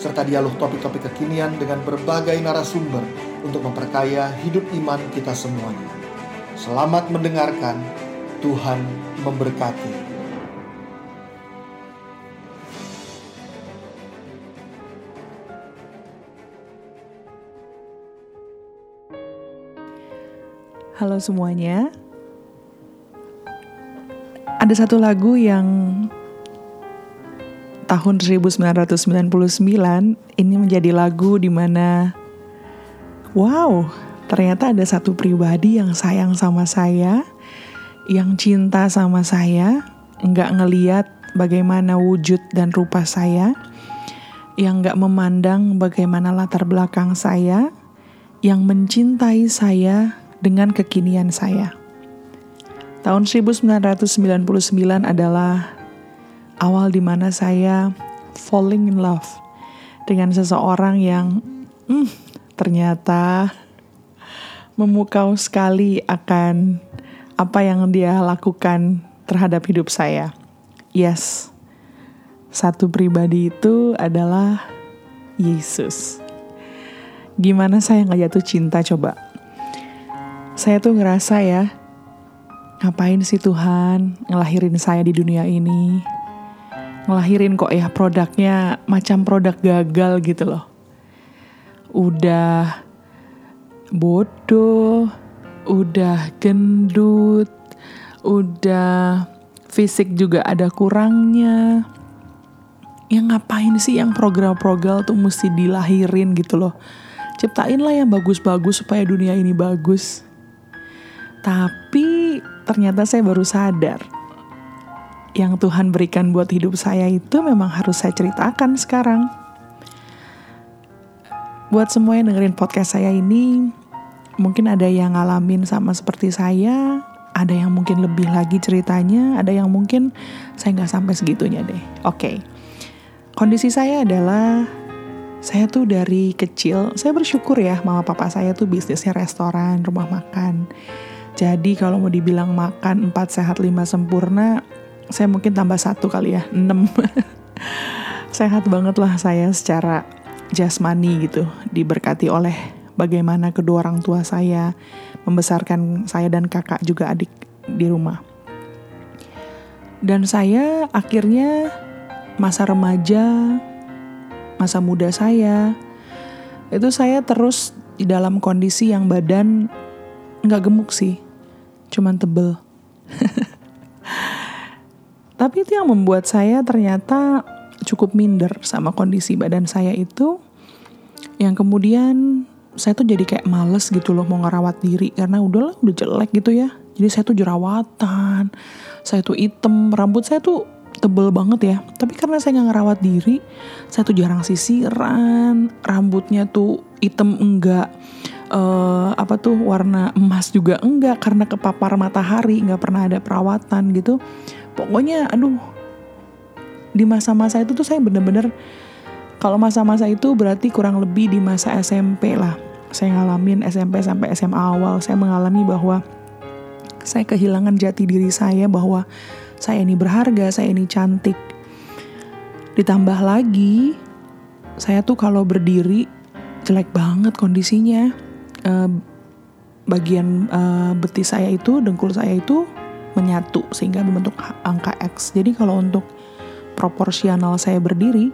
serta dialog topik-topik kekinian dengan berbagai narasumber untuk memperkaya hidup iman kita semuanya. Selamat mendengarkan, Tuhan memberkati. Halo semuanya. Ada satu lagu yang tahun 1999 ini menjadi lagu di mana wow, ternyata ada satu pribadi yang sayang sama saya, yang cinta sama saya, nggak ngeliat bagaimana wujud dan rupa saya, yang nggak memandang bagaimana latar belakang saya, yang mencintai saya dengan kekinian saya. Tahun 1999 adalah awal di mana saya falling in love dengan seseorang yang hmm, ternyata memukau sekali akan apa yang dia lakukan terhadap hidup saya. Yes, satu pribadi itu adalah Yesus. Gimana saya nggak jatuh cinta coba? Saya tuh ngerasa ya, ngapain sih Tuhan ngelahirin saya di dunia ini? Ngelahirin kok ya produknya macam produk gagal gitu loh. Udah bodoh, udah gendut, udah fisik juga ada kurangnya. Yang ngapain sih yang program-program tuh mesti dilahirin gitu loh. Ciptain lah yang bagus-bagus supaya dunia ini bagus. Tapi ternyata saya baru sadar yang Tuhan berikan buat hidup saya itu memang harus saya ceritakan sekarang. Buat semua yang dengerin podcast saya ini, mungkin ada yang ngalamin sama seperti saya, ada yang mungkin lebih lagi ceritanya, ada yang mungkin saya nggak sampai segitunya deh. Oke, okay. kondisi saya adalah saya tuh dari kecil, saya bersyukur ya mama papa saya tuh bisnisnya restoran, rumah makan. Jadi kalau mau dibilang makan 4 sehat 5 sempurna, saya mungkin tambah satu kali ya, 6. sehat banget lah saya secara jasmani gitu, diberkati oleh bagaimana kedua orang tua saya membesarkan saya dan kakak juga adik di rumah. Dan saya akhirnya masa remaja, masa muda saya, itu saya terus di dalam kondisi yang badan nggak gemuk sih, cuman tebel. Tapi itu yang membuat saya ternyata cukup minder sama kondisi badan saya itu, yang kemudian saya tuh jadi kayak males gitu loh mau ngerawat diri. Karena udahlah udah jelek gitu ya. Jadi saya tuh jerawatan saya tuh item rambut saya tuh tebel banget ya. Tapi karena saya nggak ngerawat diri saya tuh jarang sisiran rambutnya tuh item enggak uh, apa tuh warna emas juga enggak karena kepapar matahari nggak pernah ada perawatan gitu pokoknya aduh di masa-masa itu tuh saya bener-bener kalau masa-masa itu berarti kurang lebih di masa SMP lah. Saya ngalamin SMP sampai SMA awal, saya mengalami bahwa saya kehilangan jati diri saya bahwa saya ini berharga, saya ini cantik. Ditambah lagi, saya tuh kalau berdiri jelek banget kondisinya. Bagian betis saya itu, dengkul saya itu menyatu sehingga membentuk angka X. Jadi kalau untuk proporsional saya berdiri,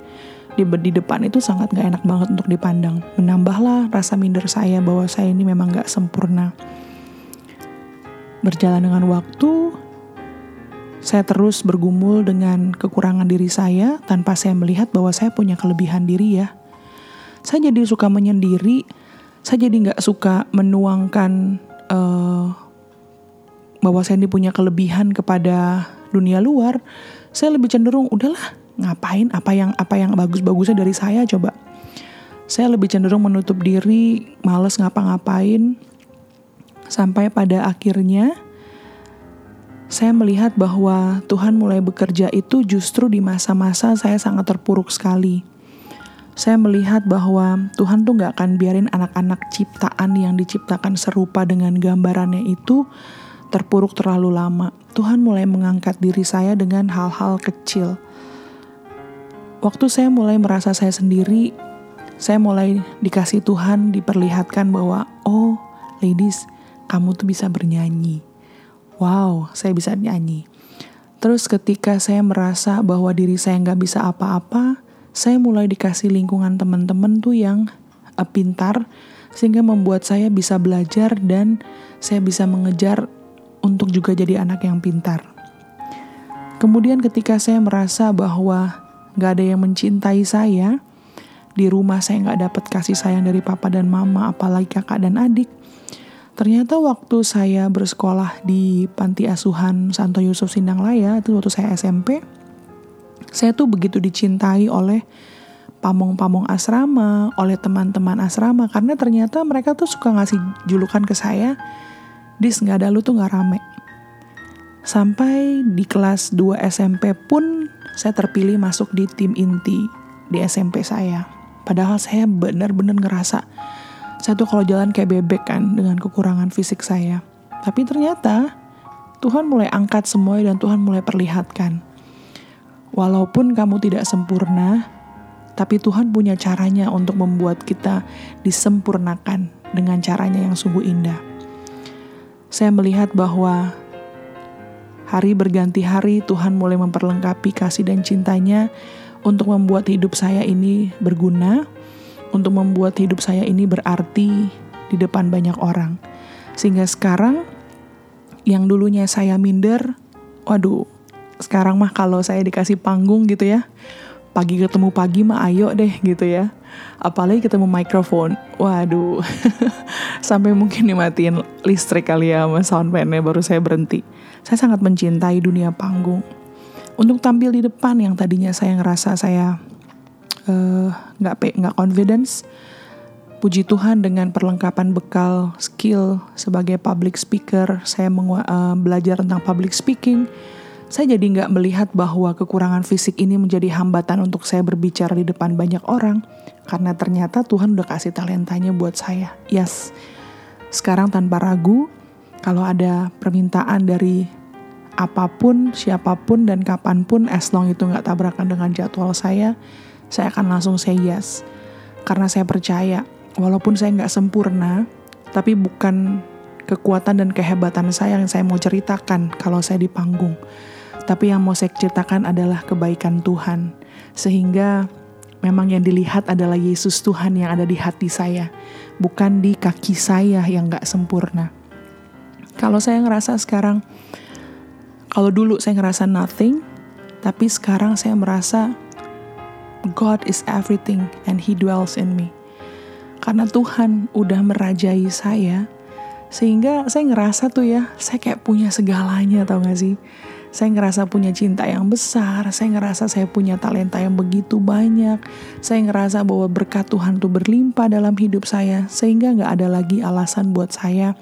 di, di depan itu sangat gak enak banget untuk dipandang. Menambahlah rasa minder saya bahwa saya ini memang gak sempurna. Berjalan dengan waktu, saya terus bergumul dengan kekurangan diri saya tanpa saya melihat bahwa saya punya kelebihan diri ya. Saya jadi suka menyendiri, saya jadi gak suka menuangkan uh, bahwa saya ini punya kelebihan kepada dunia luar. Saya lebih cenderung udahlah ngapain apa yang apa yang bagus-bagusnya dari saya coba Saya lebih cenderung menutup diri, males ngapa-ngapain, sampai pada akhirnya saya melihat bahwa Tuhan mulai bekerja itu justru di masa-masa saya sangat terpuruk sekali. Saya melihat bahwa Tuhan tuh gak akan biarin anak-anak ciptaan yang diciptakan serupa dengan gambarannya itu terpuruk terlalu lama. Tuhan mulai mengangkat diri saya dengan hal-hal kecil. Waktu saya mulai merasa saya sendiri, saya mulai dikasih Tuhan diperlihatkan bahwa, oh ladies, kamu tuh bisa bernyanyi. Wow, saya bisa nyanyi. Terus ketika saya merasa bahwa diri saya nggak bisa apa-apa, saya mulai dikasih lingkungan teman-teman tuh yang uh, pintar, sehingga membuat saya bisa belajar dan saya bisa mengejar untuk juga jadi anak yang pintar. Kemudian ketika saya merasa bahwa nggak ada yang mencintai saya, di rumah saya nggak dapat kasih sayang dari papa dan mama, apalagi kakak dan adik. Ternyata waktu saya bersekolah di panti asuhan Santo Yusuf Sindang-Laya, itu waktu saya SMP, saya tuh begitu dicintai oleh pamong-pamong asrama, oleh teman-teman asrama, karena ternyata mereka tuh suka ngasih julukan ke saya, Dis nggak ada lu tuh nggak rame. Sampai di kelas 2 SMP pun saya terpilih masuk di tim inti di SMP saya. Padahal saya benar-benar ngerasa saya tuh kalau jalan kayak bebek kan dengan kekurangan fisik saya. Tapi ternyata Tuhan mulai angkat semua dan Tuhan mulai perlihatkan. Walaupun kamu tidak sempurna, tapi Tuhan punya caranya untuk membuat kita disempurnakan dengan caranya yang sungguh indah. Saya melihat bahwa hari berganti hari Tuhan mulai memperlengkapi kasih dan cintanya untuk membuat hidup saya ini berguna, untuk membuat hidup saya ini berarti di depan banyak orang. Sehingga sekarang yang dulunya saya minder, waduh, sekarang mah kalau saya dikasih panggung gitu ya, pagi ketemu pagi mah ayo deh gitu ya. Apalagi ketemu mikrofon, waduh, sampai mungkin dimatiin listrik kali ya sama soundpan-nya baru saya berhenti. Saya sangat mencintai dunia panggung. Untuk tampil di depan yang tadinya saya ngerasa saya eh, nggak uh, nggak confidence puji Tuhan dengan perlengkapan bekal skill sebagai public speaker saya uh, belajar tentang public speaking saya jadi nggak melihat bahwa kekurangan fisik ini menjadi hambatan untuk saya berbicara di depan banyak orang karena ternyata Tuhan udah kasih talentanya buat saya yes sekarang tanpa ragu kalau ada permintaan dari apa pun, siapa pun, dan kapan pun as long itu nggak tabrakan dengan jadwal saya, saya akan langsung say yes. Karena saya percaya, walaupun saya nggak sempurna, tapi bukan kekuatan dan kehebatan saya yang saya mau ceritakan kalau saya di panggung. Tapi yang mau saya ceritakan adalah kebaikan Tuhan. Sehingga memang yang dilihat adalah Yesus Tuhan yang ada di hati saya. Bukan di kaki saya yang gak sempurna. Kalau saya ngerasa sekarang, kalau dulu saya ngerasa nothing, tapi sekarang saya merasa God is everything and He dwells in me. Karena Tuhan udah merajai saya, sehingga saya ngerasa tuh ya, saya kayak punya segalanya tau gak sih? Saya ngerasa punya cinta yang besar, saya ngerasa saya punya talenta yang begitu banyak, saya ngerasa bahwa berkat Tuhan tuh berlimpah dalam hidup saya, sehingga gak ada lagi alasan buat saya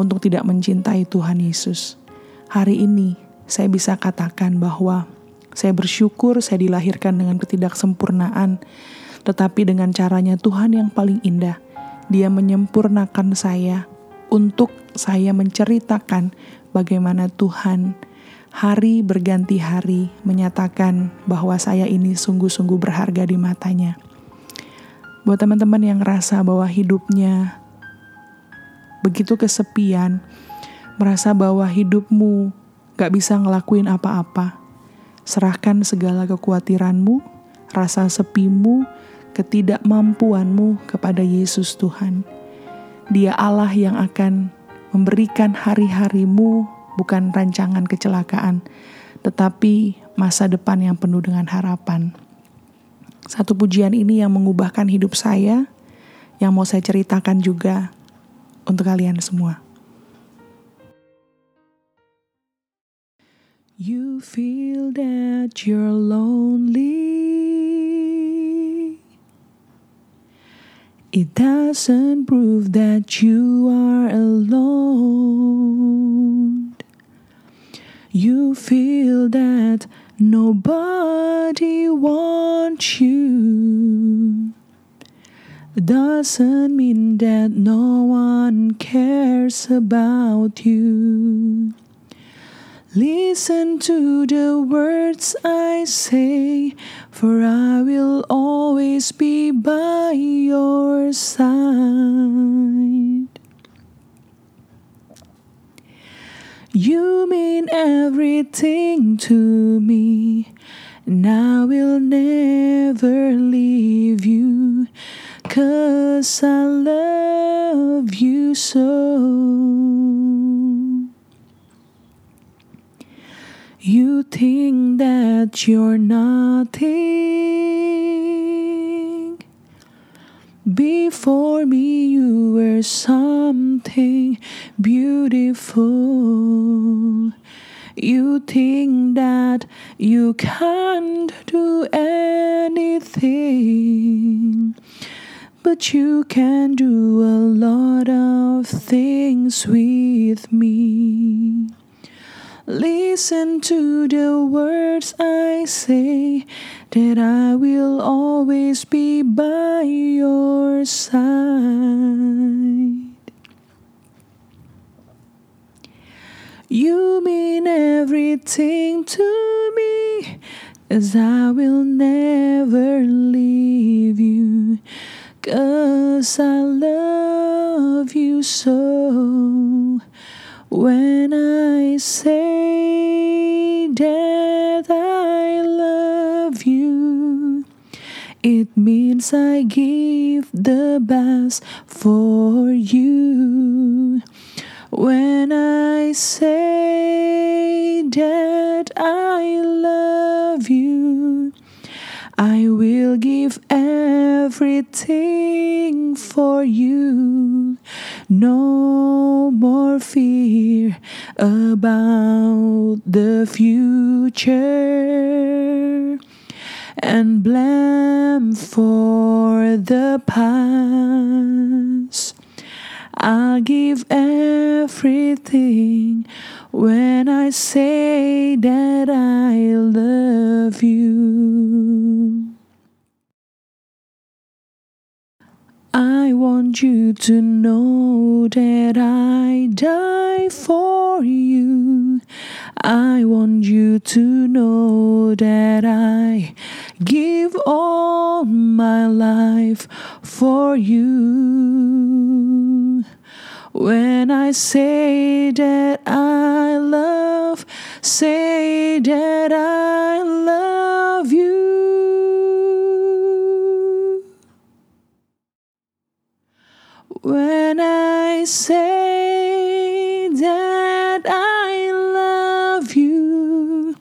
untuk tidak mencintai Tuhan Yesus. Hari ini saya bisa katakan bahwa saya bersyukur saya dilahirkan dengan ketidaksempurnaan, tetapi dengan caranya Tuhan yang paling indah. Dia menyempurnakan saya untuk saya menceritakan bagaimana Tuhan hari berganti hari menyatakan bahwa saya ini sungguh-sungguh berharga di matanya. Buat teman-teman yang rasa bahwa hidupnya begitu kesepian, merasa bahwa hidupmu gak bisa ngelakuin apa-apa. Serahkan segala kekhawatiranmu, rasa sepimu, ketidakmampuanmu kepada Yesus Tuhan. Dia Allah yang akan memberikan hari-harimu bukan rancangan kecelakaan, tetapi masa depan yang penuh dengan harapan. Satu pujian ini yang mengubahkan hidup saya, yang mau saya ceritakan juga untuk kalian semua. You feel that you're lonely. It doesn't prove that you are alone. You feel that nobody wants you. Doesn't mean that no one cares about you. Listen to the words I say, for I will always be by your side. You mean everything to me, and I will never leave you, cause I love you so. You think that you're nothing. Before me, you were something beautiful. You think that you can't do anything, but you can do a lot of things with me. Listen to the words I say, that I will always be by your side. You mean everything to me, as I will never leave you, cause I love you so. When I say that I love you, it means I give the best for you. When I say that I love you, I will give everything for you. No more fear about the future and blame for the past. I'll give everything when I say that I love you. Want you to know that I die for you. I want you to know that I give all my life for you. When I say that I love, say that I love When I say that I love you,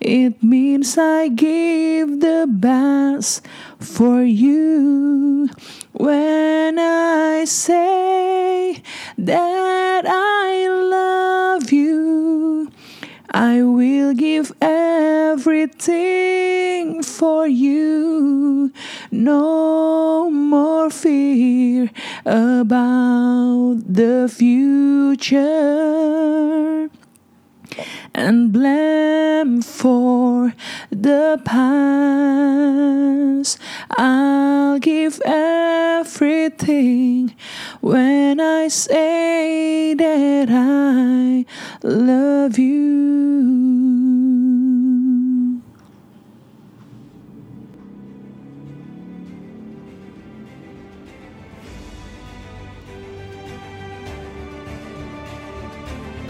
it means I give the best for you. When I say that I love you, I will give everything for you. No more fear about the future and blame for the past. I'll give everything when I say that I love you.